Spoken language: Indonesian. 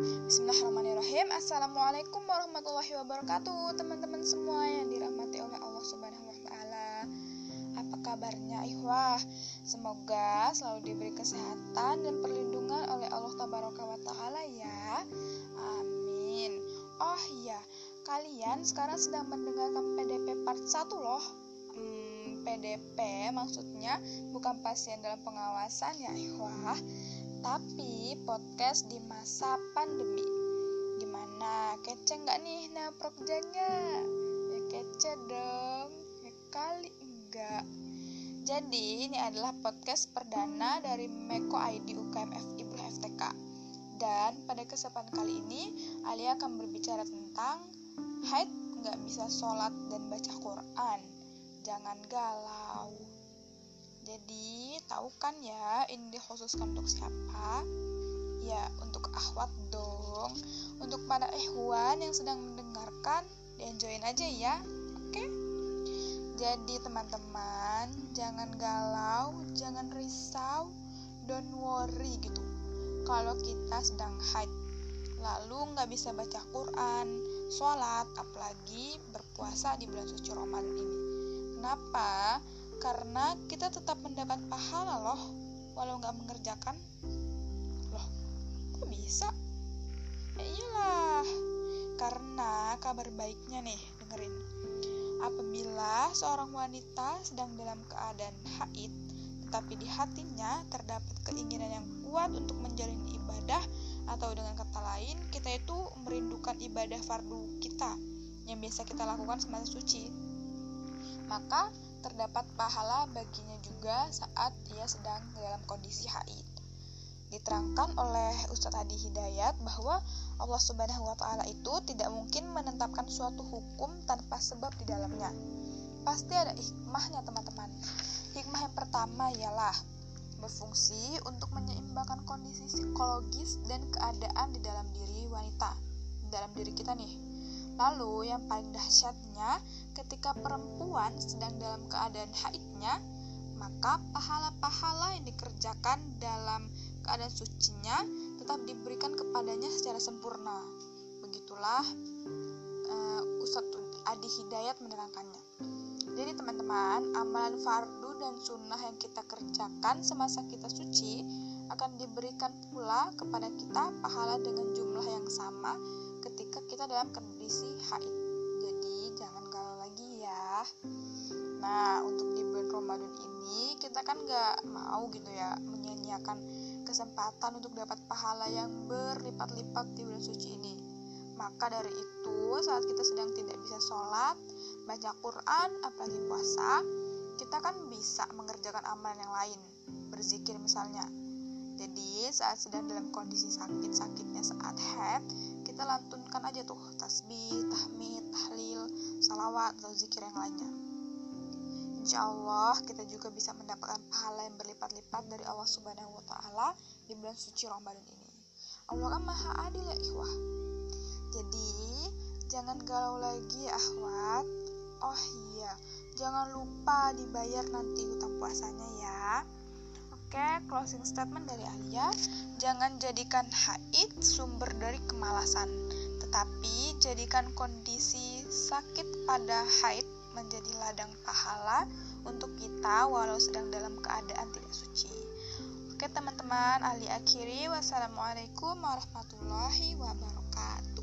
Bismillahirrahmanirrahim. Assalamualaikum warahmatullahi wabarakatuh Teman-teman semua yang dirahmati oleh Allah subhanahu wa ta'ala. Apa kabarnya ihwah? Semoga selalu diberi kesehatan dan perlindungan oleh Allah tabaraka wa ta'ala ya. Amin. Oh iya, kalian sekarang sedang mendengarkan PDP part 1 loh. Hmm, PDP maksudnya bukan pasien dalam pengawasan ya ihwah tapi podcast di masa pandemi. Gimana? Kece nggak nih nah prokjanya? Ya kece dong. Ya kali enggak. Jadi ini adalah podcast perdana dari Meko ID UKM Ibru FTK. Dan pada kesempatan kali ini, Alia akan berbicara tentang haid nggak bisa sholat dan baca Quran. Jangan galau. Jadi, tahu kan ya ini dikhususkan untuk siapa? Ya, untuk ahwat dong. Untuk para ehwan yang sedang mendengarkan, di-enjoyin aja ya. Oke? Jadi, teman-teman, jangan galau, jangan risau, don't worry gitu. Kalau kita sedang haid, lalu nggak bisa baca Quran, sholat, apalagi berpuasa di bulan suci Ramadan ini. Kenapa? karena kita tetap mendapat pahala loh walau nggak mengerjakan. Loh kok bisa? Ya iyalah. Karena kabar baiknya nih dengerin. Apabila seorang wanita sedang dalam keadaan haid tetapi di hatinya terdapat keinginan yang kuat untuk menjalin ibadah atau dengan kata lain kita itu merindukan ibadah fardu kita yang biasa kita lakukan semasa suci maka terdapat pahala baginya juga saat ia sedang dalam kondisi haid. Diterangkan oleh Ustadz Adi Hidayat bahwa Allah Subhanahu wa taala itu tidak mungkin menetapkan suatu hukum tanpa sebab di dalamnya. Pasti ada hikmahnya, teman-teman. Hikmah yang pertama ialah berfungsi untuk menyeimbangkan kondisi psikologis dan keadaan di dalam diri wanita, di dalam diri kita nih. Lalu yang paling dahsyatnya ketika perempuan sedang dalam keadaan haidnya, maka pahala-pahala yang dikerjakan dalam keadaan sucinya tetap diberikan kepadanya secara sempurna. Begitulah uh, Ustadz Adi Hidayat menerangkannya. Jadi teman-teman, amalan fardu dan sunnah yang kita kerjakan semasa kita suci akan diberikan pula kepada kita pahala dengan jumlah yang sama ketika kita dalam kondisi haid. Nah untuk di bulan Ramadan ini kita kan nggak mau gitu ya menyanyiakan kesempatan untuk dapat pahala yang berlipat-lipat di bulan suci ini. Maka dari itu saat kita sedang tidak bisa sholat, baca Quran, apalagi puasa, kita kan bisa mengerjakan amalan yang lain, berzikir misalnya. Jadi saat sedang dalam kondisi sakit-sakitnya saat haid, kita lantunkan aja tuh tasbih, salawat atau zikir yang lainnya. Insya Allah kita juga bisa mendapatkan pahala yang berlipat-lipat dari Allah Subhanahu Wa Taala di bulan suci Ramadan ini. Allah kan maha adil ya ikhwah. Jadi jangan galau lagi ya ahwat. Oh iya, jangan lupa dibayar nanti utang puasanya ya. Oke, closing statement dari Alia, jangan jadikan haid sumber dari kemalasan, tetapi jadikan kondisi sakit pada haid menjadi ladang pahala untuk kita walau sedang dalam keadaan tidak suci. Oke teman-teman, Ali akhiri. Wassalamualaikum warahmatullahi wabarakatuh.